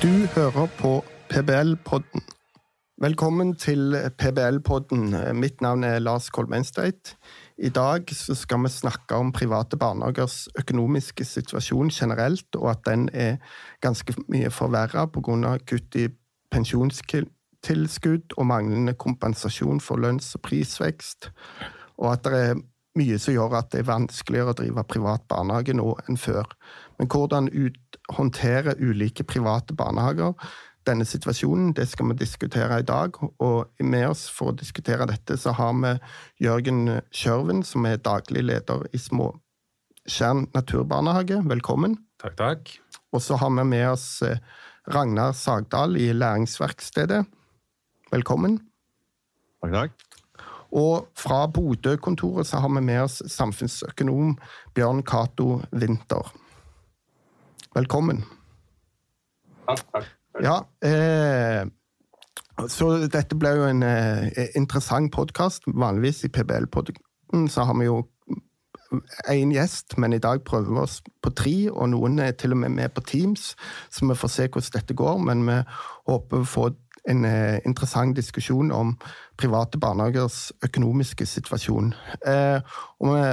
Du hører på PBL-podden. Velkommen til PBL-podden. Mitt navn er Lars Kolmeinsteit. I dag skal vi snakke om private barnehagers økonomiske situasjon generelt, og at den er ganske mye forverra pga. kutt i pensjonstilskudd og manglende kompensasjon for lønns- og prisvekst. Og at det er mye som gjør at det er vanskeligere å drive privat barnehage nå enn før. Men hvordan ut, håndtere ulike private barnehager denne situasjonen, det skal vi diskutere i dag. Og med oss for å diskutere dette, så har vi Jørgen Kjørven, som er daglig leder i Småtjern naturbarnehage. Velkommen. Takk, takk. Og så har vi med oss eh, Ragnar Sagdal i Læringsverkstedet. Velkommen. Takk, takk. Og fra Bodø-kontoret så har vi med oss samfunnsøkonom Bjørn Cato Winther. Velkommen. Takk, takk. Ja, eh, så dette ble jo en eh, interessant podkast. Vanligvis i PBL-podkasten så har vi jo én gjest, men i dag prøver vi oss på tre, og noen er til og med med på Teams, så vi får se hvordan dette går. Men vi håper å få en eh, interessant diskusjon om private barnehagers økonomiske situasjon. Eh, og vi,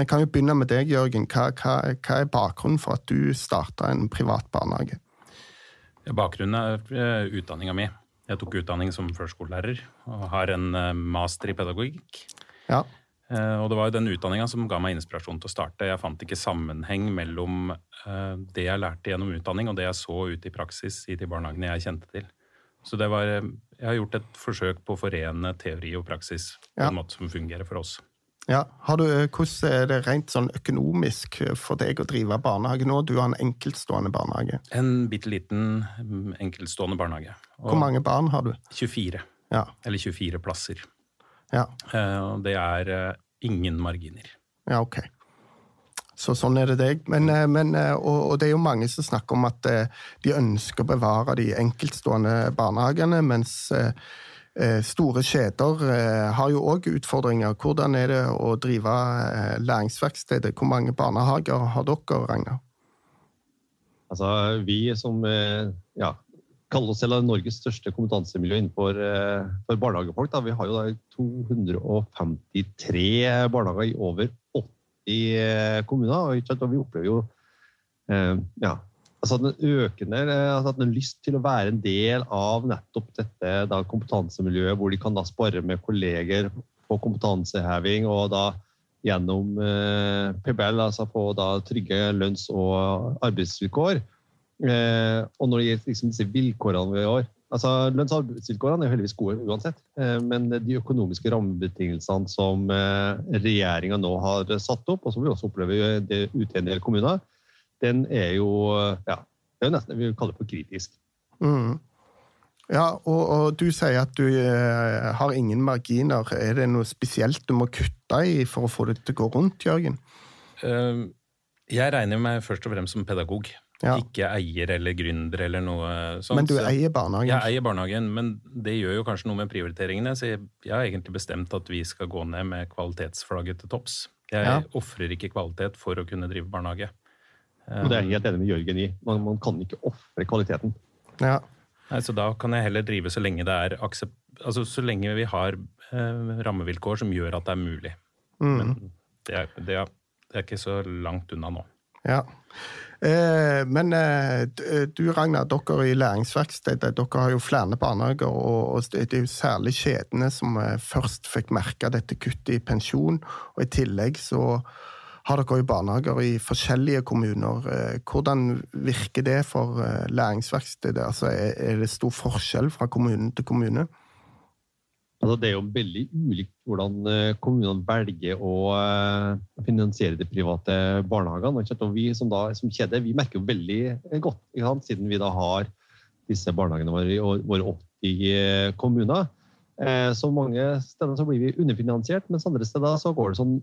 vi, kan jo begynne med deg, Jørgen. Hva, hva, hva er bakgrunnen for at du starta en privat barnehage? Bakgrunnen er utdanninga mi. Jeg tok utdanning som førskolelærer og har en master i pedagogikk. Ja. Og det var jo den utdanninga som ga meg inspirasjon til å starte. Jeg fant ikke sammenheng mellom det jeg lærte gjennom utdanning og det jeg så ute i praksis i de barnehagene jeg kjente til. Så det var, jeg har gjort et forsøk på å forene teori og praksis på ja. en måte som fungerer for oss. Ja, du, Hvordan er det rent sånn økonomisk for deg å drive barnehage nå? Du har en enkeltstående barnehage. En bitte liten mm, enkeltstående barnehage. Og Hvor mange barn har du? 24. Ja. Eller 24 plasser. Ja. Eh, det er eh, ingen marginer. Ja, ok. Så sånn er det deg. Men, eh, men, og, og, det er jo mange som snakker om at de ønsker å bevare de enkeltstående barnehagene, mens Eh, store kjeder eh, har jo òg utfordringer. Hvordan er det å drive eh, læringsverkstedet? Hvor mange barnehager har dere, Ragnar? Altså, vi som ja, kaller oss selv Norges største kompetansemiljø innenfor for barnehagefolk, da, vi har jo da 253 barnehager i over 80 kommuner. Og vi opplever jo ja, altså den økende altså at den lyst til å være en del av nettopp dette da, kompetansemiljøet, hvor de kan da spare med kolleger på kompetanseheving og da gjennom eh, PBL altså få da trygge lønns- og arbeidsvilkår. Eh, og når det gjelder liksom, disse vilkårene vi har altså Lønns- og arbeidsvilkårene er heldigvis gode uansett, eh, men de økonomiske rammebetingelsene som eh, regjeringa nå har satt opp, og som vi også opplever det ute i en del kommuner, den er jo ja, det er jo nesten det vi kaller for kritisk. Mm. Ja, og, og, du sier at du eh, har ingen marginer. Er det noe spesielt du må kutte i for å få det til å gå rundt, Jørgen? Jeg regner meg først og fremst som pedagog. Ja. Ikke eier eller gründer eller noe sånt. Men du eier barnehagen? Jeg eier barnehagen, men det gjør jo kanskje noe med prioriteringene. Så jeg, jeg har egentlig bestemt at vi skal gå ned med kvalitetsflagget til topps. Jeg ja. ofrer ikke kvalitet for å kunne drive barnehage. Og det er jeg helt enig med Jørgen i. Man, man kan ikke ofre kvaliteten. Ja. Nei, så Da kan jeg heller drive så lenge det er aksept... Altså så lenge vi har eh, rammevilkår som gjør at det er mulig. Mm. Men det er, det, er, det er, ikke så langt unna nå. Ja. Eh, men eh, du Ragnar, dere i Læringsverkstedet dere har jo flere barnehager. og, Det er jo særlig kjedene som eh, først fikk merke dette kuttet i pensjon. og I tillegg så har dere jo barnehager i forskjellige kommuner. Eh, hvordan virker det for eh, læringsverkstedet? Altså, er det stor forskjell fra kommune til kommune? Altså, det er jo veldig ulikt hvordan eh, kommunene velger å finansiere de private barnehagene. Og vi som, da, som kjede vi merker jo veldig godt, siden vi da har disse barnehagene våre i våre 80 kommuner. Så mange steder så blir vi underfinansiert, mens andre steder så går det sånn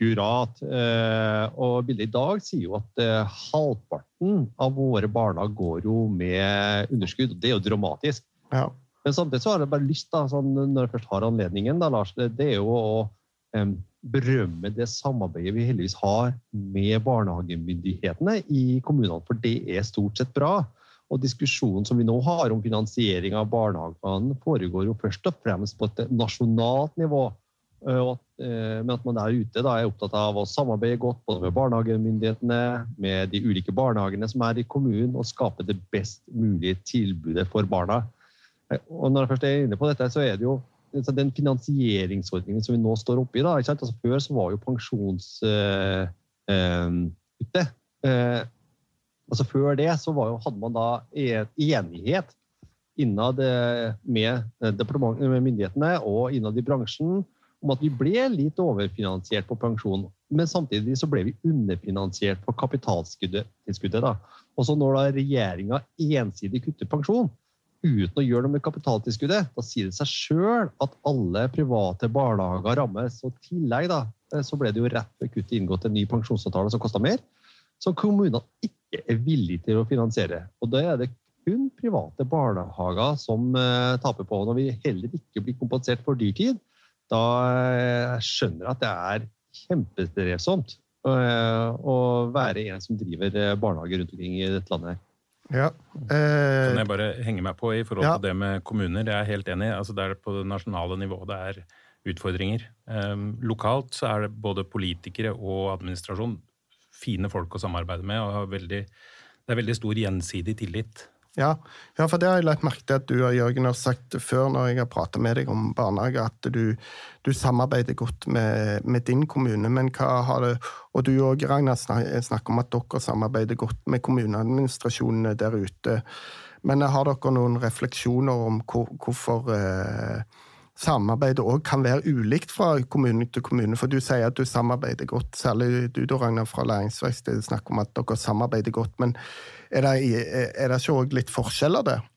akkurat. Eh, og bildet i dag sier jo at eh, halvparten av våre barna går jo med underskudd. og Det er jo dramatisk. Ja. Men samtidig så har jeg bare lyst, da, sånn, når jeg først har anledningen, da, Lars, det, det er jo å um, berømme det samarbeidet vi heldigvis har med barnehagemyndighetene i kommunene. For det er stort sett bra. Og diskusjonen som vi nå har om finansiering av barnehagene, foregår jo først og fremst på et nasjonalt nivå. Eh, men at man der ute da, er opptatt av å samarbeide godt både med barnehagemyndighetene, med de ulike barnehagene som er i kommunen, og skape det best mulige tilbudet for barna. Og når jeg først er inne på dette, så er det jo den finansieringsordningen som vi nå står oppe i. Da, altså, før så var jo pensjonsutbytte eh, eh, altså Før det så jo, hadde man da enighet innad eh, med, med myndighetene og innad i bransjen om at vi ble litt overfinansiert på pensjon. Men samtidig så ble vi underfinansiert på kapitaltilskuddet. Og så når da regjeringa ensidig kutter pensjon, uten å gjøre noe med kapitaltilskuddet, da sier det seg sjøl at alle private barnehager rammes. Og i tillegg da, så ble det jo rett ved kuttet inngått en ny pensjonsavtale som kosta mer, som kommunene ikke er villige til å finansiere. Og da er det kun private barnehager som uh, taper på. Når vi heller ikke blir kompensert for dyrtid, da uh, skjønner jeg at det er kjempestrevsomt å være en som driver barnehage rundt omkring i dette landet. Ja. Eh, kan jeg bare henge meg på i forhold ja. til det med kommuner? Jeg er helt enig. Altså, det er på det nasjonale nivået det er utfordringer. Um, lokalt så er det både politikere og administrasjon fine folk å samarbeide med. og veldig, Det er veldig stor gjensidig tillit. Ja, ja, for det har jeg lagt merke til at du og Jørgen har sagt før når jeg har prata med deg om barnehage, at du, du samarbeider godt med, med, din kommune. Men hva har det Og du og Ragnar snakker om at dere samarbeider godt med kommuneadministrasjonene der ute. Men har dere noen refleksjoner om hvor, hvorfor eh, samarbeidet òg kan være ulikt fra kommune til kommune. For du sier at du samarbeider godt, særlig du da, Ragnar, fra Læringsverkstedet snakker om at dere samarbeider godt. Men er det, er det ikke òg litt forskjeller der?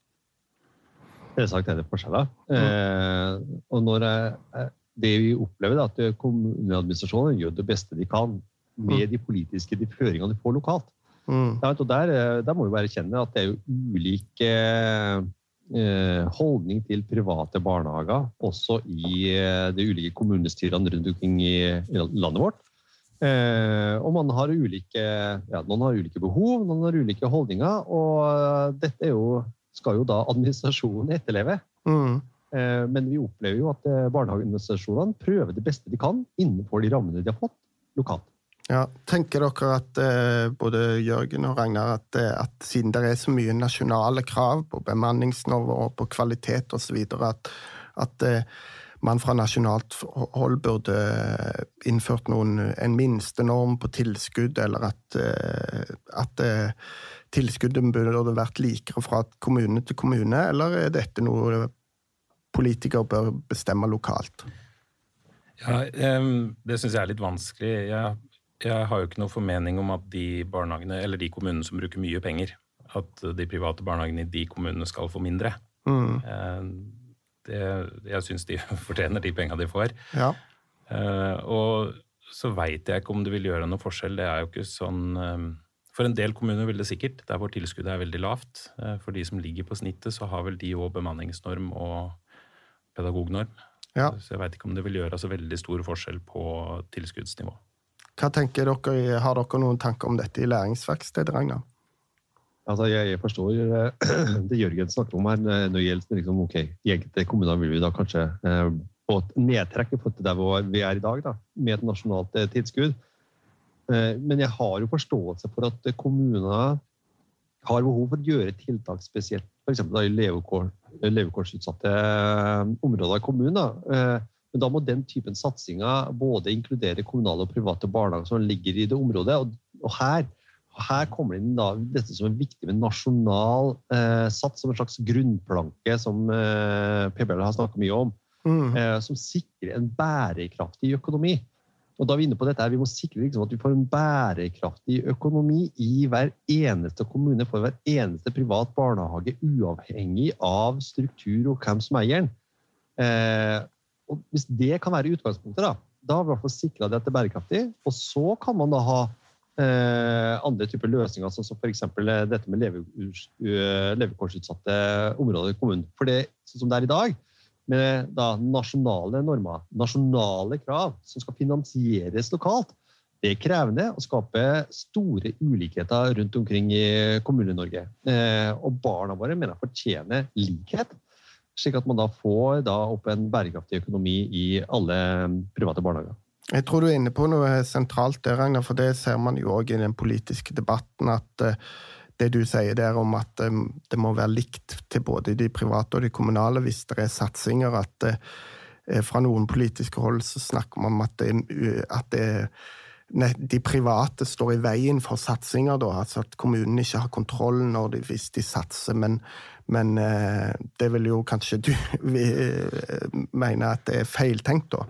Selvsagt er det forskjeller. Mm. Eh, og når jeg, det vi opplever, er at kommuneadministrasjonen gjør det beste de kan med mm. de politiske de føringene de får lokalt. Mm. og der, eh, der, må vi bare kjenne at det er jo ulike holdning til private barnehager, også i eh, de ulike kommunestyrene rundt omkring i landet vårt. Eh, og man har ulike, ja, noen har ulike behov, noen har ulike holdninger. Og dette jo, skal jo da administrasjonen etterleve. Mm. Men vi opplever jo at barnehageadministrasjonene prøver det beste de kan innenfor de rammene de har fått lokalt. Ja, Tenker dere at eh, både Jørgen og Ragnar at, eh, at, siden det er så mye nasjonale krav på bemanningsnivå og på kvalitet osv., at, at eh, man fra nasjonalt hold burde innført noen, en minstenorm på tilskudd, eller at, at tilskuddet burde vært likere fra kommune til kommune, eller er dette noe politikere bør bestemme lokalt? Ja, Det syns jeg er litt vanskelig. Jeg jeg har jo ikke noe formening om at de barnehagene, eller de kommunene som bruker mye penger, at de private barnehagene i de kommunene skal få mindre. Mm. Eh, det, jeg syns de fortjener de penga de får. Ja. Uh, og så veit jeg ikke om det vil gjøre noe forskjell. Det er jo ikke sånn um, For en del kommuner vil det sikkert, der hvor tilskuddet er veldig lavt. For de som ligger på snittet, så har vel de òg bemanningsnorm og pedagognorm. Ja. Så jeg veit ikke om det vil gjøre så veldig stor forskjell på tilskuddsnivå. Hva tenker dere, Har dere noen tanker om dette i læringsverkstedet, Ragnar? Altså, jeg, jeg, forstår eh, det Jørgen snakker om her. Når det gjelder liksom, ok, I enkelte kommuner vil vi da kanskje eh, få et nedtrekk i forhold til vi er i dag, da, med et nasjonalt eh, tilskudd. Eh, men jeg har jo forståelse for at kommuner har behov for å gjøre tiltak spesielt f.eks. i levekår, eh, områder i kommunen. Da. Men da må den typen satsinger både inkludere kommunale og private barnehager som ligger i det området. Og her, her kommer det inn da, dette som er viktig med nasjonal eh, sats, som en slags grunnplanke som eh, PBL har snakket mye om. Mm. Eh, som sikrer en bærekraftig økonomi. Og da er Vi inne på dette her, vi må sikre liksom, at vi får en bærekraftig økonomi i hver eneste kommune for hver eneste privat barnehage, uavhengig av struktur og hvem som eier den. Eh, og Hvis det kan være utgangspunktet, da, da har vi i hvert fall sikra det at det er bærekraftig. Og så kan man da ha eh, andre typer løsninger, sånn som f.eks. Eh, dette med leve, uh, levekårsutsatte områder i kommunen. For det, sånn som det er i dag, med da, nasjonale normer, nasjonale krav som skal finansieres lokalt, Det er krevende å skape store ulikheter rundt omkring i Kommune-Norge. Eh, og barna våre mener jeg fortjener likhet, slik at man da får da opp en bærekraftig økonomi i alle private barnehager. Jeg tror du er inne på noe sentralt der, Ragnar, for det ser man jo òg i den politiske debatten. at uh, det du sier der om at um, det må være likt til både de private og de kommunale hvis det er satsinger. At uh, fra noen politiske hold så snakker man om at, det, at det, ne, de private står i veien for satsinger. Da. Altså at kommunene ikke har kontroll de, hvis de satser. Men, men uh, det vil jo kanskje du mene at det er feiltenkt, da?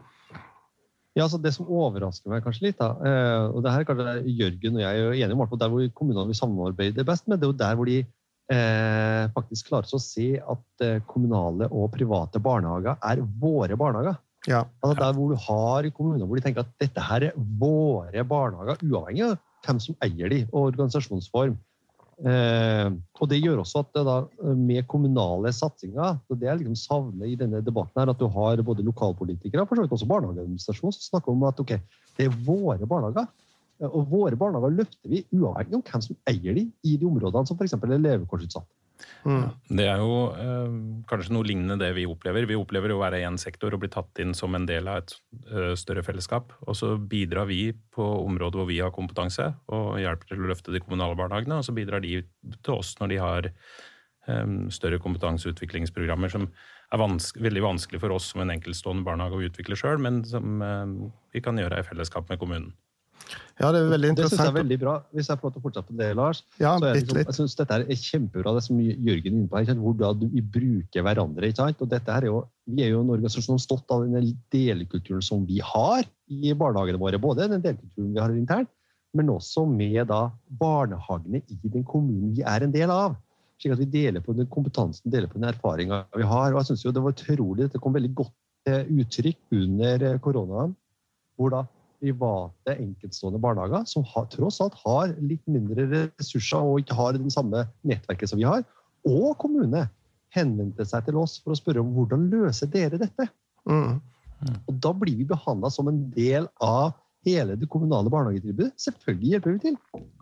Ja, altså Det som overrasker meg kanskje litt, da, eh, og det her kanskje Jørgen og jeg er enige om, der hvor kommunene vil samarbeide best med, det er jo der hvor de eh, faktisk klarer å se at eh, kommunale og private barnehager er våre barnehager. Ja. Altså Der hvor du har kommuner hvor de tenker at dette her er våre barnehager, uavhengig av hvem som eier de, og organisasjonsform. Eh, og Det gjør også at da, med kommunale satsinger og Det er liksom savnet i denne debatten her, at du har både lokalpolitikere og også barnehageadministrasjon som snakker om at ok, det er våre barnehager. Og våre barnehager løfter vi uavhengig av hvem som eier de i de områdene som f.eks. er levekårsutsatt. Mm. Det er jo eh, kanskje noe lignende det vi opplever. Vi opplever å være én sektor og bli tatt inn som en del av et ø, større fellesskap. Og så bidrar vi på områder hvor vi har kompetanse og hjelper til å løfte de kommunale barnehagene. Og så bidrar de til oss når de har ø, større kompetanseutviklingsprogrammer som er vanske, veldig vanskelig for oss som en enkeltstående barnehage å utvikle sjøl, men som ø, vi kan gjøre i fellesskap med kommunen. Ja, Det er veldig interessant. Det synes jeg er veldig bra. Hvis jeg får lov til å fortsette på det, Lars. Ja, så liksom, jeg synes Dette er kjempebra, det som Jørgen er inne på her, hvordan vi bruker hverandre. ikke sant? Og dette her er jo, Vi er jo en organisasjon stolt av den delekulturen som vi har i barnehagene våre. Både den delkulturen vi har internt, men også med da barnehagene i den kommunen vi er en del av. Slik at vi deler på den kompetansen, deler på den erfaringa vi har. Og jeg synes jo Det var utrolig, dette kom veldig godt uttrykk under koronaen. hvor da private enkeltstående barnehager som har, tross alt har litt mindre ressurser og ikke har det samme nettverket som vi har, og kommune henvendte seg til oss for å spørre om hvordan løser dere dette. Mm. Og Da blir vi behandla som en del av hele det kommunale barnehagetilbudet. Selvfølgelig hjelper vi til.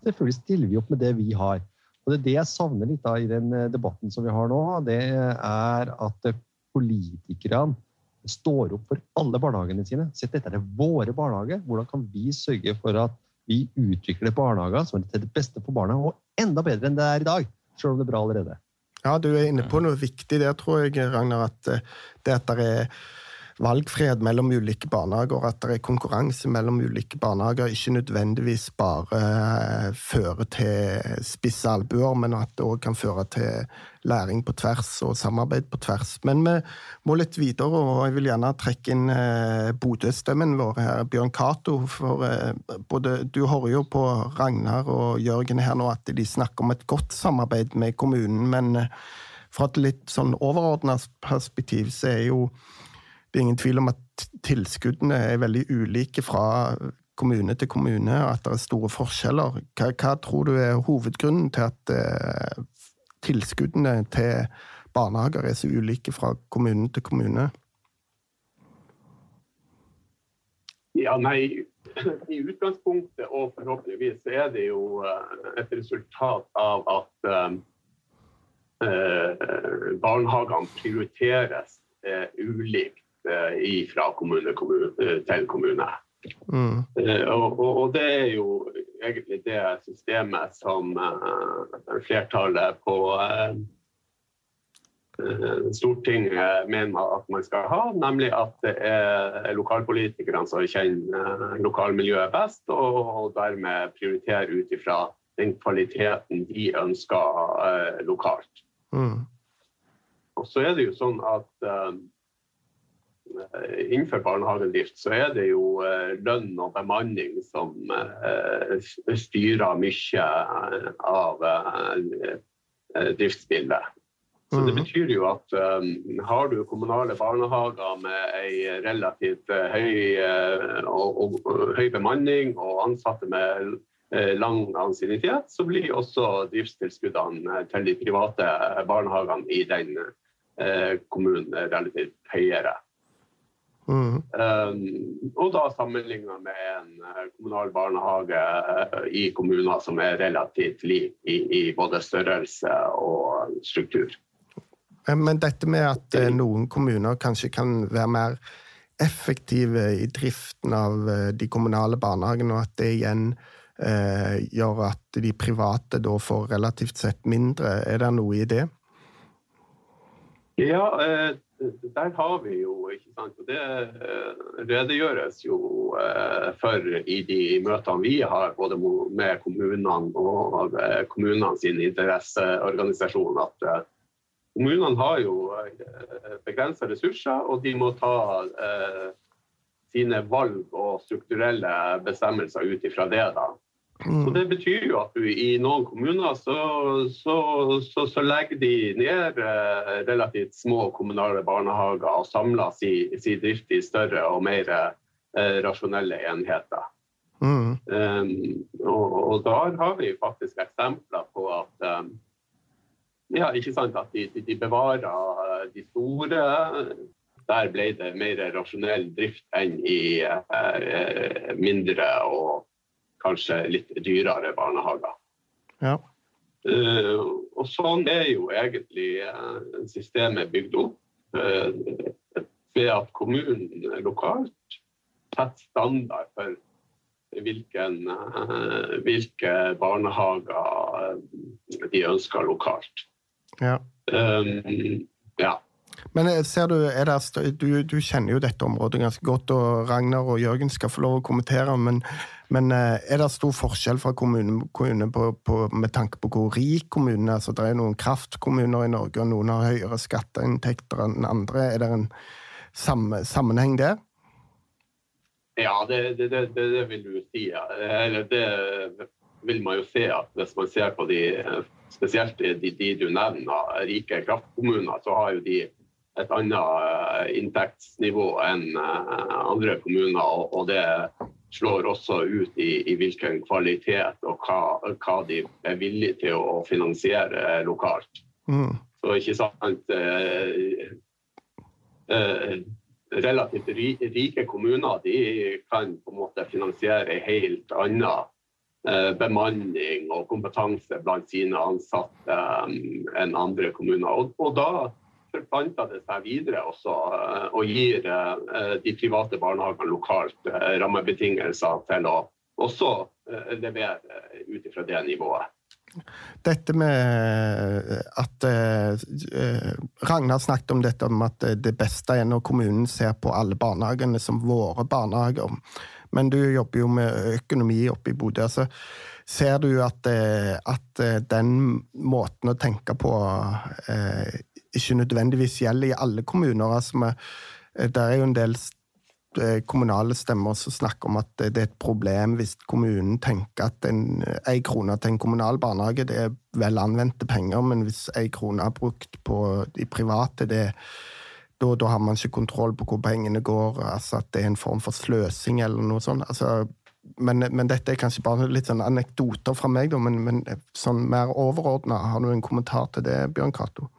Selvfølgelig stiller vi opp med det vi har. Og Det er det jeg savner litt da i den eh, debatten som vi har nå. Det er at politikerne står opp for alle barnehagene sine. Så dette er våre barnehager. Hvordan kan vi sørge for at vi utvikler barnehager som er til det beste for barna, og enda bedre enn det er i dag, selv om det er bra allerede? Ja, du er inne på noe viktig der, tror jeg, Ragnar. At eh, det at det er valgfrihet mellom ulike barnehager, at det er konkurranse mellom ulike barnehager, ikke nødvendigvis bare eh, fører til spisse albuer, men at det òg kan føre til læring på tvers og samarbeid på tvers. Men vi må litt videre, og jeg vil gjerne trekke inn eh, Bodø-stemmen vår her, Bjørn Cato. For eh, både, du hører jo på Ragnar og Jørgen her nå at de snakker om et godt samarbeid med kommunen, men fra et litt sånn overordna perspektiv så er jo det er ingen tvil om at tilskuddene er veldig ulike fra kommune til kommune, og at det er store forskjeller. Hva, hva tror du er hovedgrunnen til at eh, tilskuddene til barnehager er så ulike fra kommune til kommune? Ja, nei, I utgangspunktet og forhåpentligvis er det jo eh, et resultat av at eh, eh barnehagene prioriteres eh, ulikt fra kommune, kommune eh, til kommune. Mm. Og, og, og, det er jo egentlig det systemet som flertallet på Stortinget mener at man skal ha, nemlig at det er lokalpolitikerne som kjenner lokalmiljøet best, og dermed prioriterer ut ifra den kvaliteten de ønsker lokalt. Mm. Og så er det jo sånn at Eh, innenfor barnehagedrift så er det jo eh, lønn og bemanning som eh, styrer mye av driftsbildet. Så Det mhm. betyr jo at har du kommunale barnehager med ei relativt høy, og, og, høy bemanning og ansatte med lang ansiennitet, så blir også driftstilskuddene til de private barnehagene i den kommunen relativt høyere. Mm. Um, og da sammenligna med en uh, kommunal barnehage uh, i kommuner som er relativt lik i, i, både størrelse og struktur. Men dette med at noen kommuner kanskje kan være mer effektive i driften av de kommunale barnehagene, og at det igjen gjør at de private da får relativt sett mindre, er det noe i det? Ja, der har vi jo ikke sant, og Det eh, redegjøres jo eh, for i de møtene vi har både med kommunene og eh, kommunene sine interesseorganisasjon, at kommunene har jo begrensa ressurser, og de må ta sine valg og strukturelle bestemmelser ut ifra det. da. Mm. Så Det betyr jo at du i noen kommuner så, så, så, så legger de ned eh, relativt små kommunale barnehager og samler sin si drift i større og mer eh, rasjonelle enheter. Mm. Um, og, og der har vi faktisk eksempler på at um, ja, ikke sant, at de, de, de bevarer eh, de store. Der ble det mer rasjonell drift enn i uh, mindre og kanskje litt dyrere barnehager. Ja. Uh, og sånn er jo egentlig uh, systemet bygd opp. Uh, ved at kommunen lokalt setter standard for hvilken, hvilke barnehager de ønsker lokalt. Ja. Um, ja. Men eh, ser du, det, du, du, kjenner jo dette området ganske godt, og Ragnar og Jørgen skal få lov å kommentere. Men, men eh, er det stor forskjell fra kommune, kommune på, på, med tanke på hvor rik kommunen er? Altså, det er noen kraftkommuner i Norge, og noen har høyere skatteinntekter enn andre. Er det en samme, sammenheng der? Ja, det, det, det, vil du si. Ja. Eller det vil man jo se at hvis man ser på de spesielt de, de du nevner, rike kraftkommuner, så har jo de et annet eh, inntektsnivå enn eh, andre kommuner. Og det slår også ut i, i hvilken kvalitet og hva, hva, de er villige til å finansiere lokalt. Mm. Så ikke sant eh, eh, Relativt rike kommuner de kan på en måte finansiere helt annen eh, bemanning og kompetanse blant sine ansatte um, enn andre kommuner. Og, og da forplanter det seg videre også, eh, og gir eh, de private barnehagene lokalt eh, rammebetingelser til å også levere ut ifra det nivået. Dette med at Ragnar snakket om dette om at det beste er når kommunen ser på alle barnehagene som våre barnehager. Men du jobber jo med økonomi oppe i Bodø. så Ser du at, at, den måten å tenke på ikke nødvendigvis gjelder i alle kommuner. Altså, eh, det er jo en del eh, kommunale stemmer som snakker om at det er et problem hvis kommunen tenker at en, en krone til en kommunal barnehage det er vel anvendte penger, men hvis en krone er brukt på de private, det, da, da, har man ikke kontroll på hvor pengene går. altså At det er en form for sløsing eller noe sånt. altså men, men, dette er kanskje bare litt sånn anekdoter fra meg, da, men, men sånn mer overordna. Har du en kommentar til det, Bjørn Cato?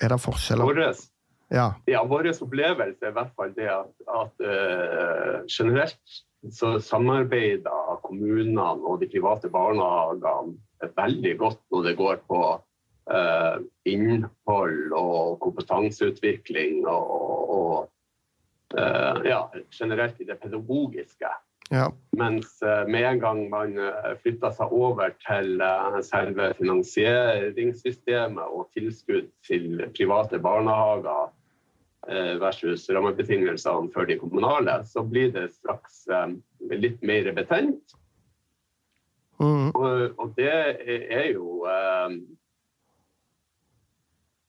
Er det forskjeller? Våres, ja. ja, vår opplevelse er i hvert fall det at, at uh, generelt så samarbeider kommunene og de private barnehagene veldig godt når det går på uh, innhold og kompetanseutvikling og, og uh, ja, generelt i det pedagogiske. Ja. Mens eh, med en gang man flytter flytta seg over til eh, selve finansieringssystemet og tilskudd til private barnehager versus rammebetingelsene for de kommunale, så blir det straks litt mer betent. Mm. Og, og, det er jo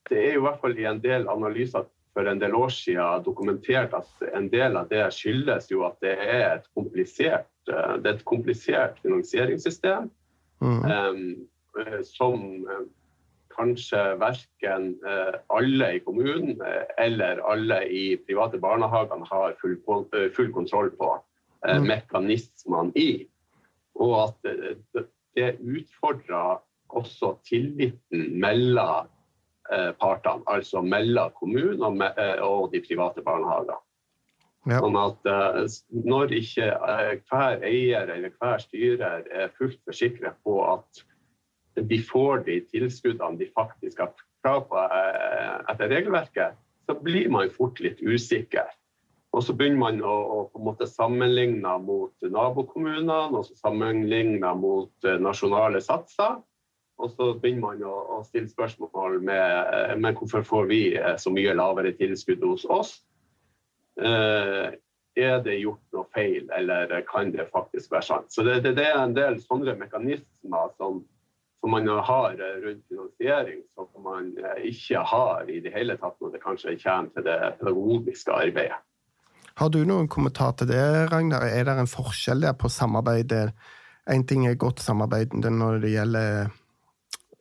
Det er jo i hvert fall i en del analyser for en del år siden dokumentert at en del av det skyldes jo at det er et komplisert, eh, det er et komplisert finansieringssystem mm. um, som kanskje verken alle i kommunen eller alle i private barnehagene har full, full kontroll på mm. mekanismene i. Og at det, utfordrer også tilliten mellom Eh, partene, altså mellom kommunen og, eh, de private barnehagene. Ja. Sånn at uh, når ikke hver eier eller hver styrer er fullt forsikret på at de får de tilskuddene de faktisk har krav på etter regelverket, så blir man fort litt usikker. Og så begynner man å, å på en måte sammenligne mot nabokommunene, og så sammenligne mot nasjonale satser. Og så begynner man å, å stille spørsmål med men hvorfor får vi så mye lavere tilskudd hos oss. Eh, er det gjort noe feil, eller kan det faktisk være sant? Så det, det, det er en del sånne mekanismer som, som, man har rundt finansiering, som man ikke har i det hele tatt når det kanskje kommer til det pedagogiske arbeidet. Har du noen kommentar til det, Ragnar? Er det en forskjell der på samarbeidet? Én ting er godt samarbeid når det gjelder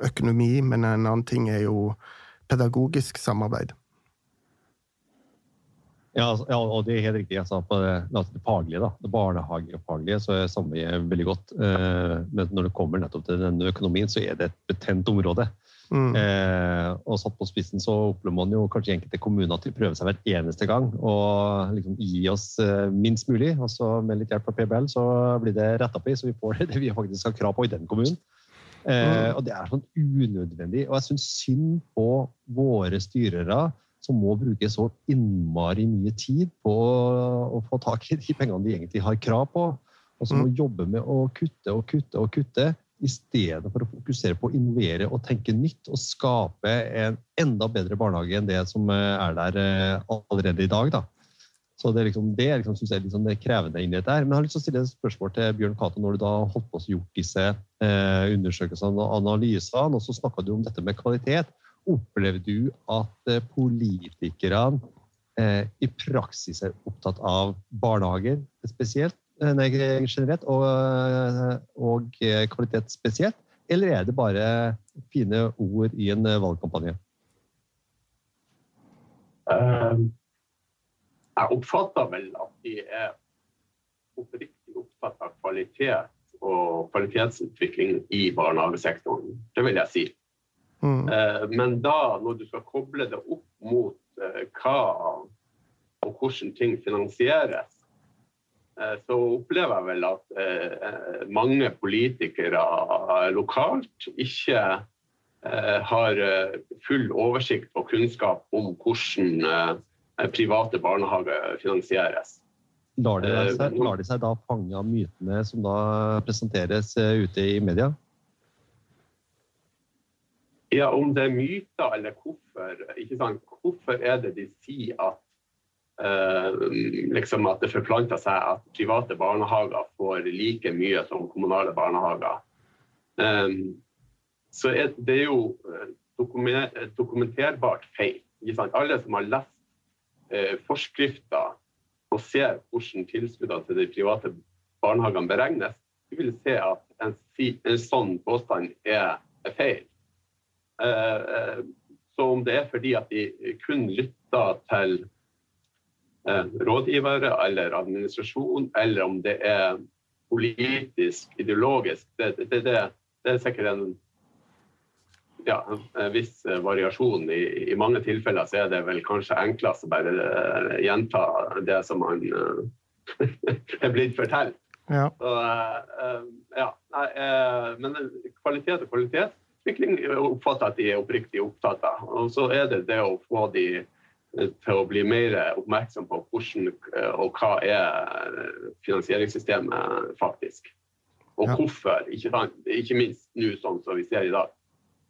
økonomi, men en annen ting er jo pedagogisk samarbeid. Ja, altså, ja, og det er helt riktig. Jeg sa på det, det faglige, da, det barnehagefaglige, så er samarbeidet veldig godt. Eh, men når det kommer nettopp til denne økonomien, så er det et betent område. Mm. Eh, og satt på spissen så opplever man jo kanskje enkelte kommuner at å prøve seg hver eneste gang og liksom gi oss eh, minst mulig. Og så med litt hjelp fra PBL så blir det retta opp i, så vi får det vi faktisk har krav på i den kommunen. Eh, mm. Og det er sånn unødvendig. Og jeg syns synd på våre styrere som må bruke så innmari mye tid på å få tak i de pengene de egentlig har krav på, og som må mm. jobbe med å kutte og kutte og kutte, i stedet for å fokusere på å innovere og tenke nytt og skape en enda bedre barnehage enn det som eh, er der eh, allerede i dag. Da. Så Det, liksom, det liksom, synes jeg, liksom, det krevende inni dette. Men jeg har lyst til å stille et spørsmål til Bjørn Cato. Når du da holdt på å gjort disse eh, undersøkelsene og analysene, og så snakka du om dette med kvalitet. Opplever du at eh, politikerne eh, i praksis er opptatt av barnehager spesielt, eh, nei, generelt, og, og, kvalitet spesielt? Eller er det bare fine ord i en valgkampanje? Jeg oppfatter vel at de er oppriktig opptatt av kvalitet og kvalitetsutvikling i barnehagesektoren. Det vil jeg si. Mm. Eh, men da, når du skal koble det opp mot eh, hva og hvordan ting finansieres, eh, så opplever jeg vel at mange politikere lokalt ikke har full oversikt og kunnskap om hvordan private barnehager finansieres. Lar de, seg, lar de seg da fange av mytene som da presenteres ute i media? Ja, om det er myter eller hvorfor. ikke sant? Hvorfor er det de sier at uh, liksom at det forplanter seg at private barnehager får like mye som kommunale barnehager? Um, så er det er jo eh, dokumenterbart feil. Alle som har lest forskrifter og ser hvordan tilskuddene til de private barnehagene beregnes, vil se at en, en sånn påstand er, er feil. Eh, eh, så om det er fordi at de kun lytter til eh, rådgivere eller administrasjon, eller om det er politisk, ideologisk, det, det, det, det er sikkert en, ja, en viss variasjon. I, I, mange tilfeller så er det vel kanskje enklest å bare gjenta det som man er blitt fortalt. Ja. Så, ja, men kvalitet og kvalitet utvikling oppfatter at de er oppriktig opptatt av. Og så er det det å få de eh, til å bli mer oppmerksom på hvordan eh, og hva er finansieringssystemet faktisk. Og hvorfor, ikke, ikke minst nå sånn som vi ser i dag.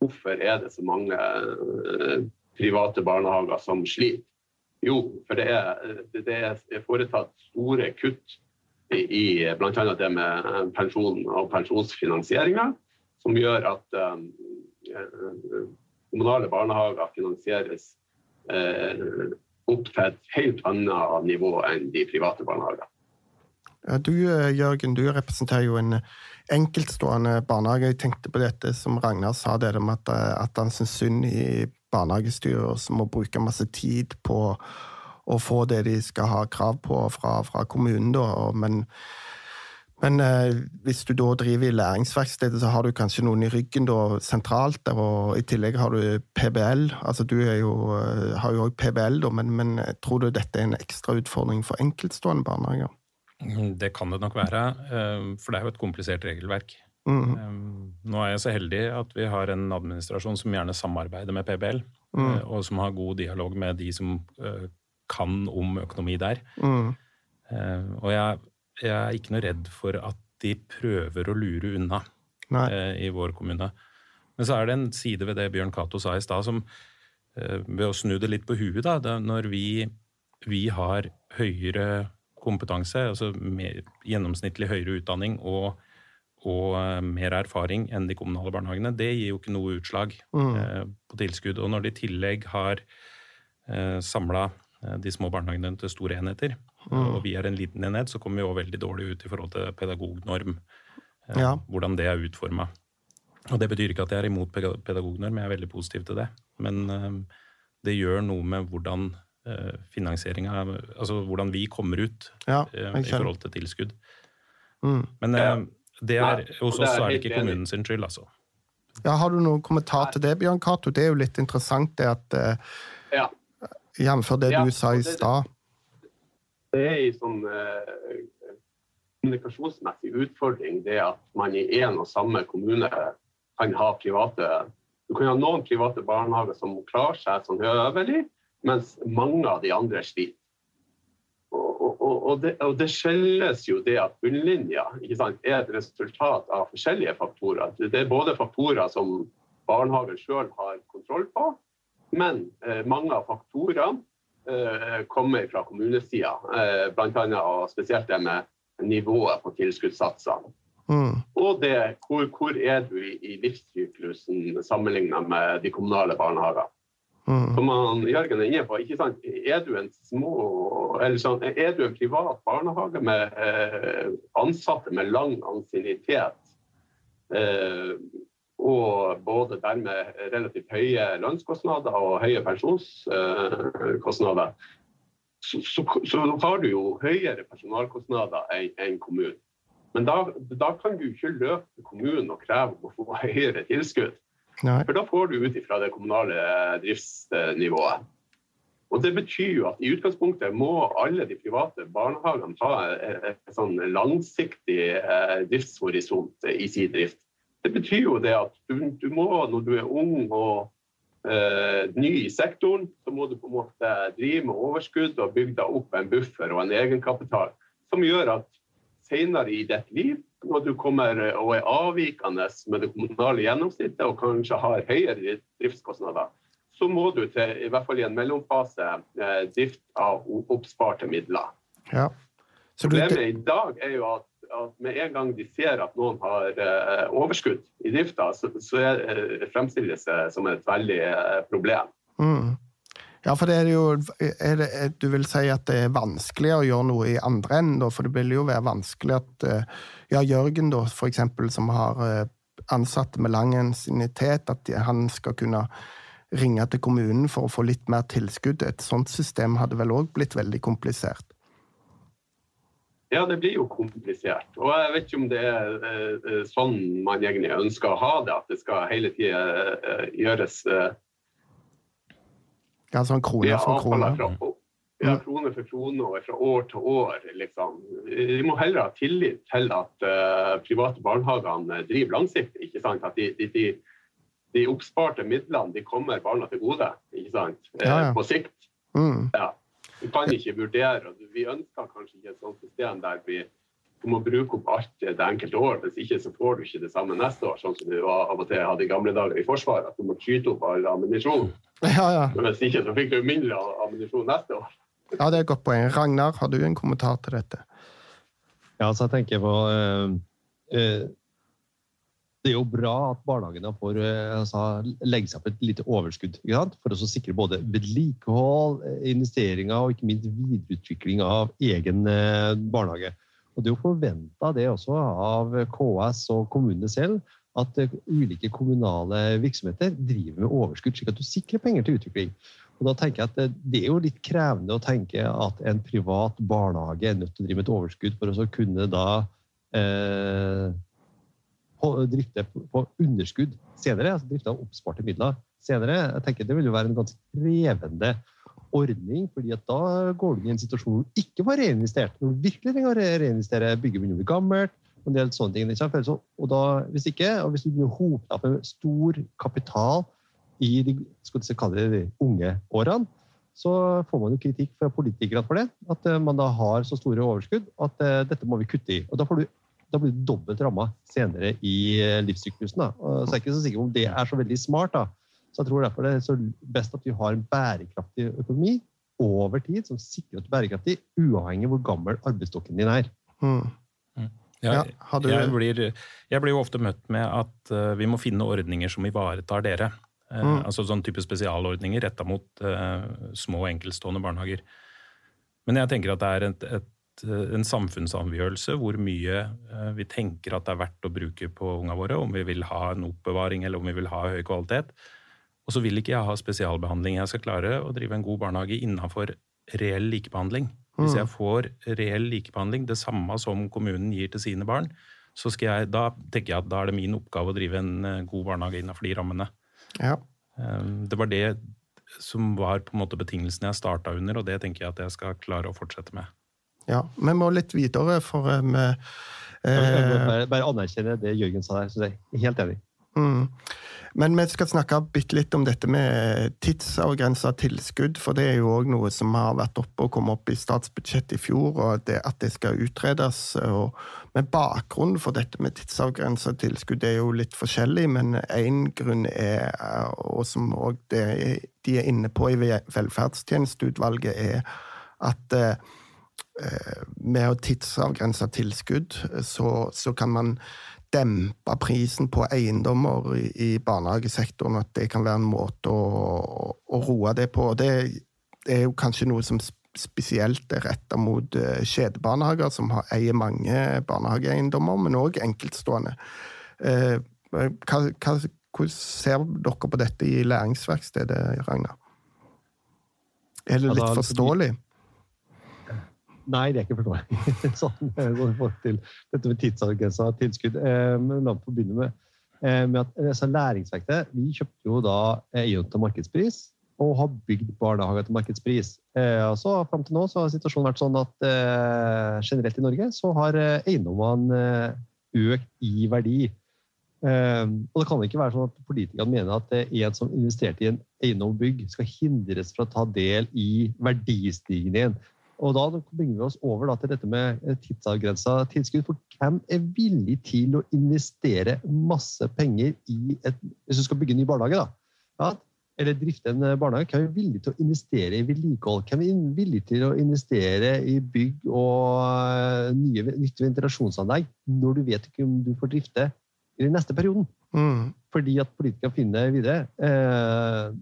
Hvorfor er det så mange eh, private barnehager som sliter? Jo, for det er, det er foretatt store kutt i, bl.a. det med pensjon og pensjonsfinansieringa som gjør at eh, kommunale barnehager finansieres eh, opp til et helt annet nivå enn de private barnehagene. Du eh, Jørgen, du representerer jo en enkeltstående barnehage. Jeg tenkte på dette som Ragnar sa, det om at, at han syns synd i barnehagestyret som må bruke masse tid på å få det de skal ha krav på fra, fra kommunen. Da. Men Men eh, hvis du da driver i læringsverkstedet, så har du kanskje noen i ryggen da, sentralt der, og i tillegg har du PBL. Altså du jo, eh, har jo òg PBL, da, men, men tror du dette er en ekstra utfordring for enkeltstående barnehager? Det kan det nok være, eh, for det er jo et komplisert regelverk. Mm. Nå er jeg så heldig at vi har en administrasjon som gjerne samarbeider med PBL, mm. og som har god dialog med de som kan om økonomi der. Mm. Og jeg jeg er ikke noe redd for at de prøver å lure unna Nei. i vår kommune. Men så er det en side ved det Bjørn Cato sa i stad, som eh, ved å snu det litt på huet, da, når vi, vi, har høyere kompetanse, altså mer, gjennomsnittlig høyere utdanning og, og uh, mer erfaring enn de kommunale barnehagene, det gir jo ikke noe utslag mm. eh, på tilskudd. Og når de i tillegg har eh, samla eh, de små barnehagene til store enheter, Mm. Og vi er en liten enhet, så kommer vi òg veldig dårlig ut i forhold til pedagognorm. Eh, ja. Hvordan det er utforma. Og det betyr ikke at jeg er imot pedagognorm, jeg er veldig positiv til det. Men eh, det gjør noe med hvordan eh, finansieringa Altså hvordan vi kommer ut ja, i forhold til tilskudd. Mm. Men det er, hos oss er det ikke kommunens skyld, altså. Ja, Har du noen kommentar til det, Bjørn Cato? Det er jo litt interessant det at ja. Jf. det du sa i stad det er en sånn eh, kommunikasjonsmessig utfordring det at man i en og samme kommune kan ha private Du kan ha noen private barnehager som klarer seg sånn høvelig, mens mange av de andre sliter. Og, og, og, det, og, det, skyldes jo det at bunnlinja sant, er et resultat av forskjellige faktorer. Det er både faktorer som barnehagen sjøl har kontroll på, men eh, mange av faktorene Eh, kommer fra kommunesida, eh, bl.a. spesielt det med nivået på tilskuddssatsene. Mm. Og det, hvor, hvor, er du i, i livssyklusen sammenlignet med de kommunale barnehagene. Mm. Som Jørgen er inne på, ikke sant? Er du en små, eller sånn, er du en privat barnehage med eh, ansatte med lang ansiennitet, eh, og både dermed relativt høye lønnskostnader og høye pensjonskostnader, så, så, så har du jo høyere personalkostnader enn kommunen. Men da, da, kan du ikke løpe kommunen og kreve å få høyere tilskudd. Nei. For da får du ut ifra det kommunale driftsnivået. Og Det betyr jo at i utgangspunktet må alle de private barnehagene ha en sånn langsiktig eh, driftshorisont i sin drift. Det betyr jo det at du, du må, når du er ung og eh, ny i sektoren, så må du på en måte drive med overskudd og bygge deg opp en buffer og en egenkapital som gjør at senere i ditt liv, når du kommer og er avvikende med det kommunale gjennomsnittet og kanskje har høyere driftskostnader, så må du til, i hvert fall i en mellomfase, eh, drift av oppsparte midler. Ja. Problemet i dag er jo at at med en gang de ser at noen har uh, overskudd i drifta, så, så er, uh, fremstilles det som et veldig uh, problem. Mm. Ja, for det er jo er det, Du vil si at det er vanskelig å gjøre noe i andre enden, for det vil jo være vanskelig at Ja, Jørgen, da, for eksempel, som har ansatte med lang ansiennitet, at han skal kunne ringe til kommunen for å få litt mer tilskudd. Et sånt system hadde vel òg blitt veldig komplisert? Ja, det blir jo komplisert. Og jeg vet ikke om det er uh, sånn man egentlig ønsker å ha det, at det skal hele tida gjøres Ja, sånn krone for krone? Fra, ja, krone for krone og fra år til år, liksom. Vi må heller ha tillit til at private barnehagene driver langsiktig. ikke sant? At de, de, de, de oppsparte midlene de kommer barna til gode ikke sant? Ja, ja. på sikt. Mm. Ja. Du kan ikke vurdere. og Vi ønsker kanskje ikke et sånt system der vi du må bruke opp alt det enkelte år. Hvis ikke så får du ikke det samme neste år, sånn som du av og til hadde i gamle dager i Forsvaret. At du må skyte opp all ammunisjon. Ja, ja. Men hvis ikke så fikk du mindre ammunisjon neste år. Ja, det er et godt poeng. Ragnar, har du en kommentar til dette? Ja, så jeg tenker på øh, øh, det er jo bra at barnehagene får eh, altså, legge seg opp et lite overskudd for å sikre både vedlikehold, eh, investeringer og ikke minst videreutvikling av egen eh, barnehage. Og Det er jo forventa det også av KS og kommunene selv at ulike kommunale virksomheter driver med overskudd, slik at du sikrer penger til utvikling. Og da tenker jeg at Det er jo litt krevende å tenke at en privat barnehage er nødt til å drive med et overskudd for å kunne da eh, drifte på underskudd senere, altså drifte av oppsparte midler senere. Jeg tenker Det vil jo være en ganske krevende ordning, fordi at da går du i en situasjon hvor du ikke får reinvestert. Når du virkelig trenger å reinvestere, bygge begynner å bli gammelt, og en del sånne ting. Så, og da, hvis ikke, og hvis du begynner å hope deg med stor kapital i de, skal vi kalle det de unge årene, så får man jo kritikk fra politikerne for det. At eh, man da har så store overskudd at uh, dette må vi kutte i. Og da, du, da blir du dobbelt ramma senere i uh, livssyklusen. Da. Så jeg er ikke så sikker på om det er så veldig smart. da. Så jeg tror derfor det er så best at vi har en bærekraftig økonomi over tid som sikrer at du er bærekraftig, uavhengig av hvor gammel arbeidsstokken din er. Mm. mm. Ja, du... jeg, blir, jeg, blir, jo ofte møtt med at uh, vi må finne ordninger som ivaretar dere. Uh, mm. Altså sånn type spesialordninger retta mot uh, små, enkeltstående barnehager. Men jeg tenker at det er et, et, en samfunnsavgjørelse hvor mye vi tenker at det er verdt å bruke på unga våre, om vi vil ha en oppbevaring eller om vi vil ha høy kvalitet. Og så vil ikke jeg ha spesialbehandling. Jeg skal klare å drive en god barnehage innafor reell likebehandling. Hvis jeg mm. får reell likebehandling, det samme som kommunen gir til sine barn, så jeg, da tenker jeg at da er det min oppgave å drive en eh, god barnehage innenfor de rammene. Ja. Ehm, det var det som var på en måte betingelsen jeg starta under, og det tenker jeg at jeg skal klare å fortsette med. Ja, Vi må litt videre, for vi eh, eh, bare, bare anerkjenne det Jørgen sa der. så jeg er helt enig. Mm. Men vi skal snakke bitte litt om dette med tidsavgrensa tilskudd. For det er jo òg noe som har vært oppe og kom opp i statsbudsjettet i fjor, og det, at det skal utredes. Og med bakgrunnen for dette med tidsavgrensa tilskudd er jo litt forskjellig, men én grunn er, og som òg de er inne på i velferdstjenesteutvalget, er at eh, med å tidsavgrense tilskudd, så, så kan man dempe prisen på eiendommer i, i barnehagesektoren, at det kan være en måte å, å roe det på. Det, det, er jo kanskje noe som spesielt er retta mot uh, kjedebarnehager, som har, eier mange barnehageeiendommer, men òg enkeltstående. Eh, hva, hva, hvordan ser dere på dette i læringsverkstedet, Ragnar? Er det litt forståelig? Nei, det er ikke forståelig. sånn går til dette med tidsavgrensa tilskudd. Eh, men la meg få med, eh, med at altså, læringsvektet Vi kjøpte jo da eiendom til markedspris og har bygd barnehager til markedspris. Eh, altså, Fram til nå så har situasjonen vært sånn at eh, generelt i Norge så har eiendommene økt i verdi. Eh, og det kan ikke være sånn at politikerne mener at en som investerte i en eiendom skal hindres fra å ta del i verdistigningen. Og da bringer vi oss over da, til dette med eh, tidsavgrensa tilskudd. For hvem er villig til å investere masse penger i et Hvis du skal bygge en ny barnehage, da, ja, eller drifte en eh, barnehage, hvem er villig til å investere i vedlikehold? Hvem er villig til å investere i bygg og eh, nye, nytt ventilasjonsanlegg når du vet ikke om du får drifte i den neste perioden? Mm. Fordi at politikerne finner videre. Eh,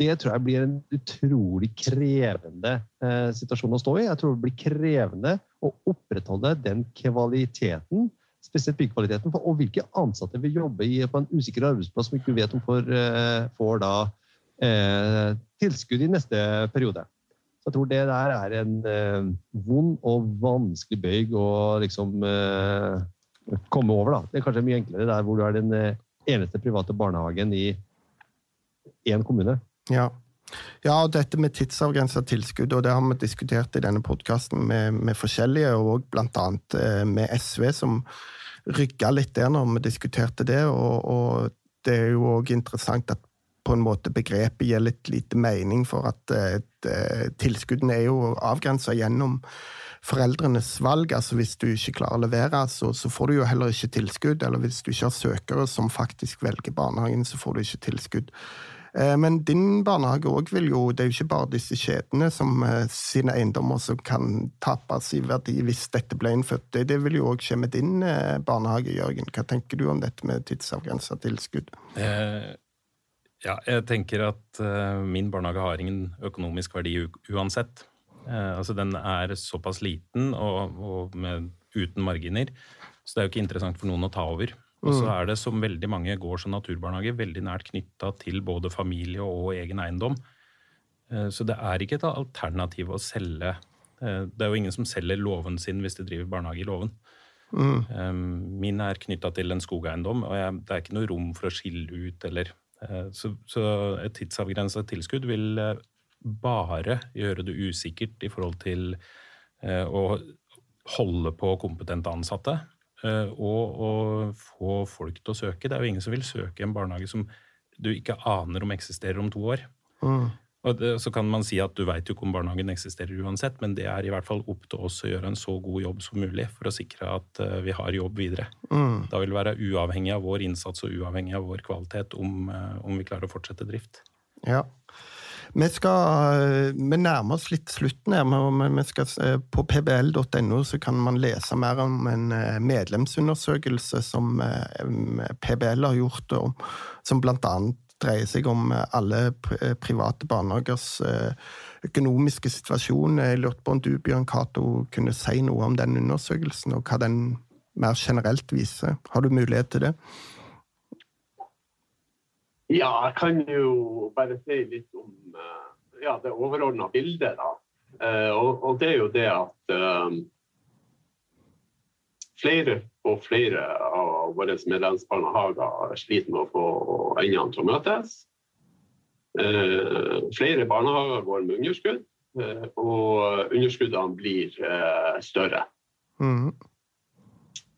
det tror jeg blir en utrolig krevende eh, situasjon å stå i. Jeg tror det blir krevende å opprettholde den kvaliteten, spesielt byggkvaliteten, og hvilke ansatte vil jobbe i, på en usikker arbeidsplass som ikke vet om får, eh, får da, eh, tilskudd i neste periode. Så jeg tror det der er en eh, vond og vanskelig bøyg å liksom eh, komme over. Da. Det er kanskje mye enklere der hvor du er den eh, eneste private barnehagen i én kommune. Ja. Ja, og dette med tidsavgrensa tilskudd, og det har vi diskutert i denne podkasten med, med, forskjellige, og bl.a. Eh, med SV, som rygga litt der når vi diskuterte det. Og, og det er jo òg interessant at på en måte begrepet gir litt lite mening, for at uh, tilskuddene er jo avgrensa gjennom foreldrenes valg. altså Hvis du ikke klarer å levere, så, så, får du jo heller ikke tilskudd. Eller hvis du ikke har søkere som faktisk velger barnehagen, så får du ikke tilskudd. Eh, men din barnehage òg vil jo Det er jo ikke bare disse kjedene som eh, sine eiendommer som kan tapes i verdi hvis dette ble innført. Det, vil jo òg skje med din eh, barnehage, Jørgen. Hva tenker du om dette med tidsavgrensa tilskudd? Eh, ja, jeg tenker at eh, min barnehage har ingen økonomisk verdi uansett. Eh, altså Den er såpass liten og, og med, uten marginer, så det er jo ikke interessant for noen å ta over. Og så mm. er det, som veldig mange gårds- og naturbarnehager, veldig nært knytta til både familie og egen eiendom. Eh, så det er ikke et alternativ å selge. Eh, det er jo ingen som selger låven sin hvis de driver barnehage i låven. Mm. Um, min er knytta til en skogeiendom, og jeg, det er ikke noe rom for å skille ut eller så, så, et tidsavgrensa tilskudd vil bare gjøre det usikkert i forhold til å holde på kompetente ansatte. Og å få folk til å søke. Det er jo ingen som vil søke en barnehage som du ikke aner om eksisterer om to år. Mm. Og det, så kan man si at du veit jo ikke om barnehagen eksisterer uansett, men det er i hvert fall opp til oss å gjøre en så god jobb som mulig for å sikre at uh, vi har jobb videre. Mm. Da vil det være uavhengig av vår innsats og uavhengig av vår kvalitet om, uh, om vi klarer å fortsette drift. Ja. Vi, skal, vi nærmer oss litt slutten her, men på pbl.no kan man lese mer om en eh, medlemsundersøkelse som PBL har gjort, som bl.a dreier seg om eh, alle eh, private barnehagers eh, økonomiske situasjon. Jeg lurte på om du, Bjørn Cato, kunne si noe om den undersøkelsen, og hva den mer generelt viser. Har du mulighet til det? Ja, jeg kan jo bare si litt om ja, det overordna bildet. da. Og, og, det er jo det at um, flere og flere av våre medlemsbarnehager sliter med å få endene til å møtes. Uh, flere barnehager går med underskudd, uh, og underskuddene blir uh, større. Mm.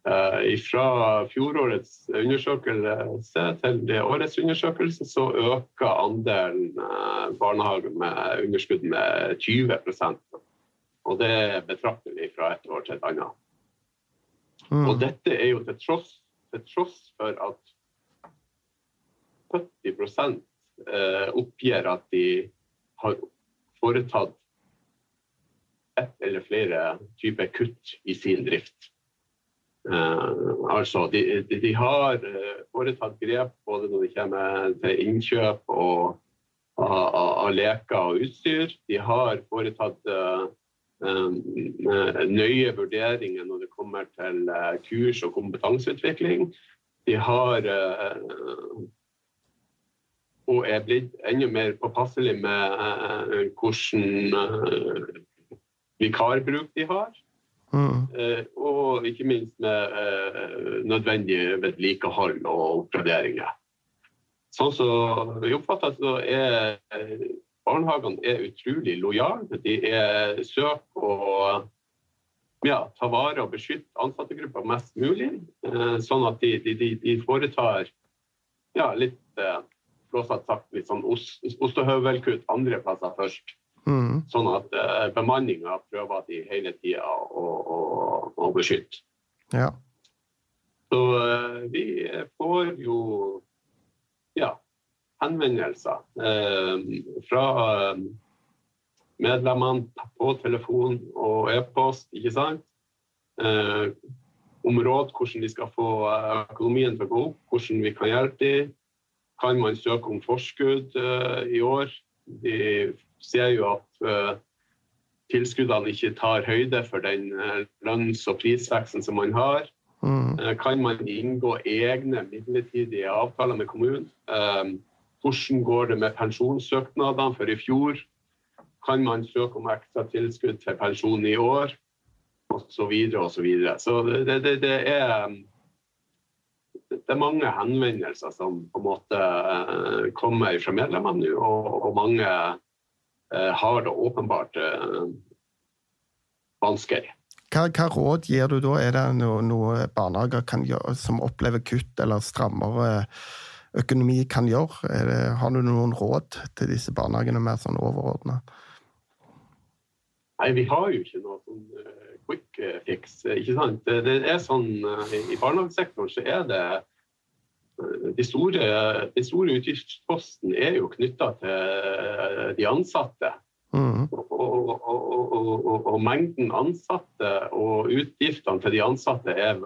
Fra fjorårets undersøkelse til det årets undersøkelse så øker andelen barnehager med underskudd med 20% Og det er betraktelig fra et år til et annet. Mm. Og dette er jo til tross, til tross for at 70 eh, oppgir at de har foretatt ett eller flere typer kutt i sin drift. Uh, altså, de, de, de, har uh, foretatt grep både når det kommer til innkjøp og, av, av, leker og utstyr. De har foretatt uh, nøye vurderinger når det kommer til kurs og kompetanseutvikling. De har og er blitt enda mer påpasselig med uh, hvordan uh, vikarbruk de har. Uh, og ikke minst med nødvendig vedlikehold og oppgraderinger. Sånn som vi oppfatter så er barnehagene er utrolig lojale. De er søker å ja, ta vare og beskytte ansattegrupper mest mulig. Sånn at de, de, de foretar ja, litt eh, sagt litt sånn ostehøvelkutt andre plasser først. Mm. Sånn at uh, bemanninga prøver de hele tida å, å, å, beskytte. Ja. Så uh, vi får jo ja, henvendelser uh, fra medlemmene på telefon og e-post, ikke sant. Uh, om råd hvordan de skal få økonomien til å gå opp, hvordan vi kan hjelpe dem kan man søke om forskudd i år. Vi ser jo at uh, tilskuddene ikke tar høyde for den uh, lønns- og prisveksten som man har. Mm. kan man inngå egne midlertidige avtaler med kommunen? hvordan går det med pensjonssøknadene for i fjor? Kan man søke om ekstra tilskudd til pensjon i år? Og så videre og så videre. Så det, det, det er det er mange henvendelser som på en måte eh, kommer fra medlemmene nå, og, og, mange eh, har det åpenbart eh, vanskelig. Hva, hva, råd gir du da? Er det noe, noe barnehager kan gjøre, som opplever kutt eller strammere økonomi kan gjøre? Det, har du noen råd til disse barnehagene mer sånn overordna? Nei, vi har jo ikke noe sånn quick fix. ikke sant? Det er sånn, I barnehagesektoren så er det de store, de store utgiftspostene er jo knytta til de ansatte. Mm. Og, og, og, og, mengden ansatte og utgiftene til de ansatte er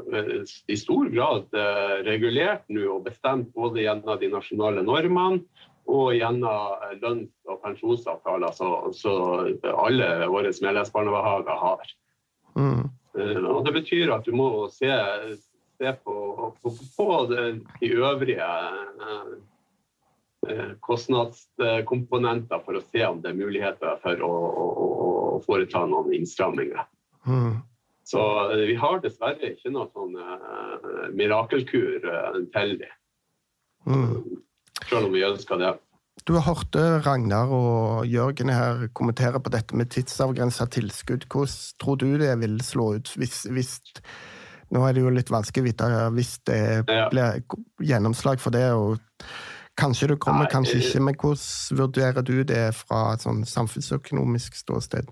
i stor grad eh, regulert nå og bestemt både gjennom de nasjonale normene og gjennom lønns- og pensjonsavtaler som alle våre medlemsbarnehager har. Mm. Eh, og Det betyr at du må se se på, på, på de øvrige eh, eh, kostnadskomponenter for å se om det er muligheter for å, å, å foreta noen innstramminger. Mm. Så vi har dessverre ikke noe sånn mirakelkur til det. Mm. Selv om vi ønsker det. Du har hørt Ragnar og Jørgen her kommentere på dette med tidsavgrensa tilskudd. Hvordan tror du det vil slå ut hvis, hvis Nå er det jo litt vanskelig å vite hvis det blir gjennomslag for det. og Kanskje det kommer, kanskje ikke. Men hvordan vurderer du det fra et sånn samfunnsøkonomisk ståsted?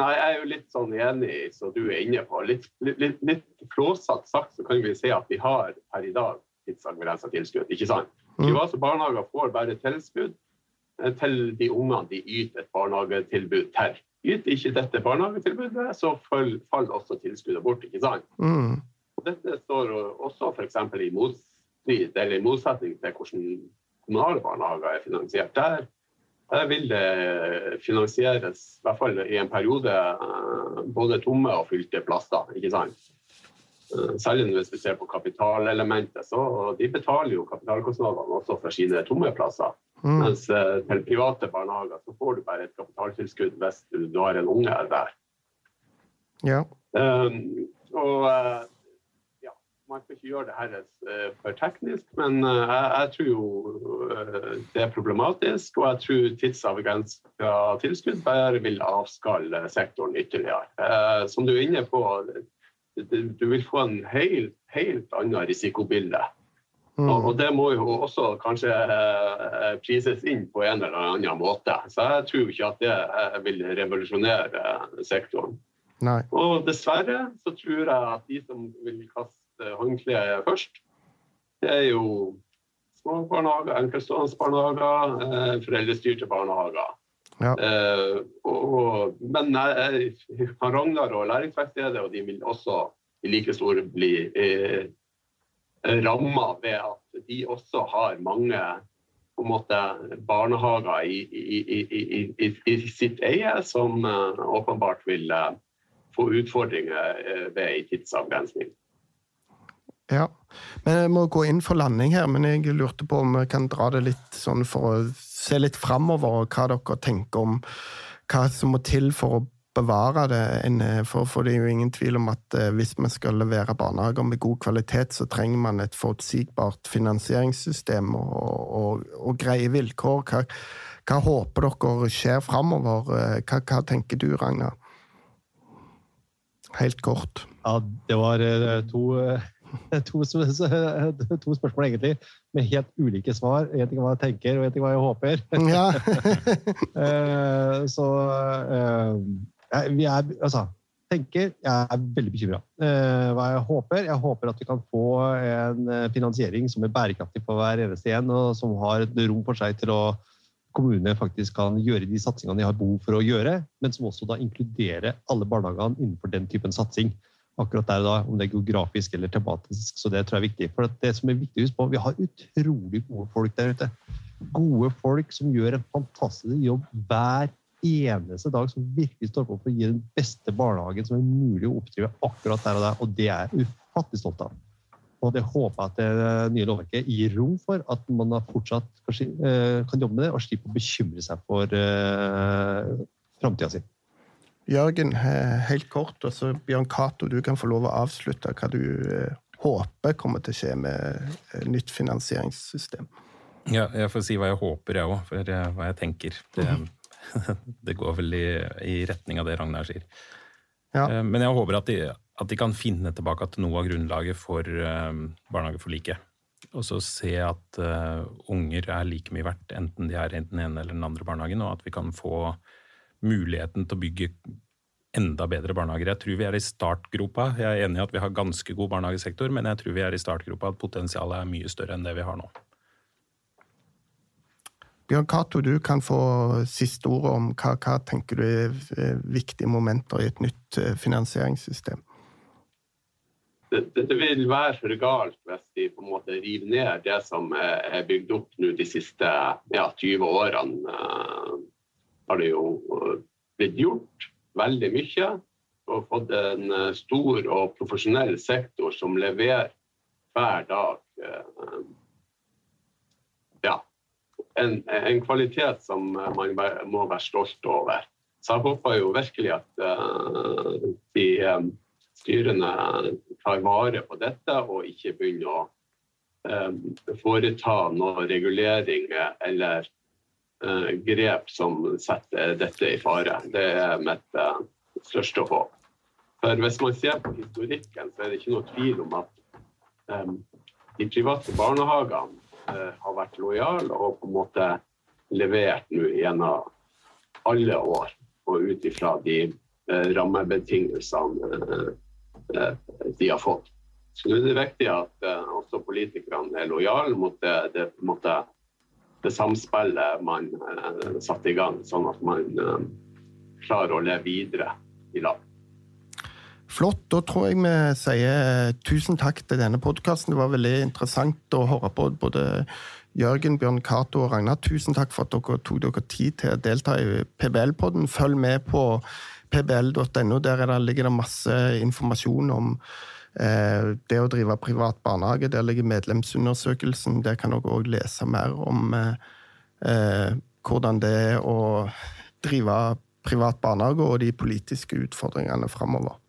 Nei, Jeg er jo litt sånn enig som du er inne på. Litt, litt, litt flåsatt sagt så kan vi si at vi har per i dag tidsavgrensa tilskudd. ikke sant? Mm. Private barnehager får bare tilskudd eh, til de ungene de yter et barnehagetilbud til. Yter ikke dette barnehagetilbudet, så faller også tilskuddet bort. ikke sant? Mm. Dette står også f.eks. i motstrid, eller i motsetning til hvordan kommunale barnehager er finansiert. Der, der vil det finansieres, i hvert fall i en periode, eh, både tomme og fylte plasser. ikke sant? Eh, særlig hvis vi ser på kapitalelementet, så de betaler jo kapitalkostnadene også for sine tomme plasser. Mm. Mens eh, til private barnehager så får du bare et kapitaltilskudd hvis du, du har en unge der. Ja. Um, og ja, man skal ikke gjøre det her for teknisk, men jeg, jeg tror jo det er problematisk. Og jeg tror tidsavgrensa tilskudd bare vil avskalle sektoren ytterligere. Som du er inne på, du vil få en helt, helt annet risikobilde. Mm. Og, det må jo også kanskje eh, prises inn på en eller annen måte. Så jeg tror ikke at det eh, vil revolusjonere eh, sektoren. Nei. Og dessverre så tror jeg at de som vil kaste håndkleet først, det er jo små barnehager, enkeltstående barnehager, foreldrestyrte barnehager. Ja. Uh, og, men uh, Ragnar og Læringsverkstedet og de vil også i like stor bli eh, ramma ved at de også har mange måte, barnehager i, i, i, i sitt eie som åpenbart vil få utfordringer ved en tidsavgrensning. Ja, men Jeg må gå inn for landing her, men jeg lurte på om vi kan dra det litt sånn for å se litt framover, og hva dere tenker om hva som må til for å bevare det. For, for det er jo ingen tvil om at eh, hvis vi skal levere barnehager med god kvalitet, så trenger man et forutsigbart finansieringssystem og, og, og greie vilkår. Hva, hva, håper dere skjer framover? Eh, hva, hva tenker du, Ragnar? Helt kort. Ja, det var eh, to to, to, spørsmål, egentlig, med helt ulike svar. Jeg vet ikke hva jeg tenker, og jeg vet ikke hva jeg håper. Ja. Eh, så uh, vi er Altså, tenker Jeg er veldig bekymra. Eh, hva jeg håper? Jeg håper at vi kan få en finansiering som er bærekraftig for hver eneste en, og som har et rom for seg til å kommunene faktisk kan gjøre de satsingene de har behov for å gjøre, men som også da inkluderer alle barnehagene innenfor den typen satsing akkurat der da, om det er geografisk eller tematisk. Så det tror jeg er viktig. For det som er viktig å på, vi har utrolig gode folk der ute. Gode folk som gjør en fantastisk jobb hver eneste dag, som virkelig står på for å gi den beste barnehagen som er mulig å oppdrive akkurat der og der. Og det er jeg ufattelig stolt av. Og det håper jeg at det nye lovverket gir rom for, at man fortsatt eh, kan jobbe med det og slippe å bekymre seg for uh, framtida si. Jørgen, helt kort, og så Bjørn Cato, du kan få lov å avslutte hva du eh, håper kommer til å skje med eh, nytt finansieringssystem. Ja, jeg får si hva jeg håper, jeg òg, for eh, hva jeg tenker. Det, mm. det går vel i, i, retning av det Ragnar sier. Ja. Men jeg håper at de, at de, kan finne tilbake til noe av grunnlaget for barnehageforliket. Og så se at uh, unger er like mye verdt, enten de er i den ene eller den andre barnehagen, og at vi kan få muligheten til å bygge enda bedre barnehager. Jeg tror vi er i startgropa. Jeg er enig i at vi har ganske god barnehagesektor, men jeg tror vi er i startgropa at potensialet er mye større enn det vi har nå. Bjørn Cato, du kan få siste ordet om hva, hva tenker du er viktige momenter i et nytt eh, finansieringssystem? Det, det, vil være for galt hvis vi på en måte river ned det som er bygd opp nå de siste ja, 20 årene har det jo eh, blitt gjort veldig mye. Og fått en eh, stor og profesjonell sektor som leverer hver dag eh, en, en kvalitet som man må være stolt over. Så jeg håper jo virkelig at uh, de um, styrene tar vare på dette og ikke begynner å foreta noen reguleringer eller grep som setter dette i fare. Det er mitt største håp. For hvis man ser på historikken, så er det ikke noe tvil om at de private barnehagene har vært lojal og på en måte levert nå gjennom alle år og ut ifra de eh, rammebetingelsene eh, de har fått. Så nå er det viktig at eh, også politikerne er lojale mot det, det, måte, det samspillet man satte i gang, sånn at man klarer å leve videre i lag. Flott. Da tror jeg vi sier tusen takk til denne podkasten. Det var veldig interessant å høre på både Jørgen, Bjørn Cato og Ragnar, tusen takk for at dere tok dere tid til å delta i PBL-podden. Følg med på pbl.no. Der ligger det masse informasjon om eh, det å drive privat barnehage. Der ligger medlemsundersøkelsen. Der kan dere òg lese mer om eh, eh, hvordan det er å drive privat barnehage og de politiske utfordringene framover.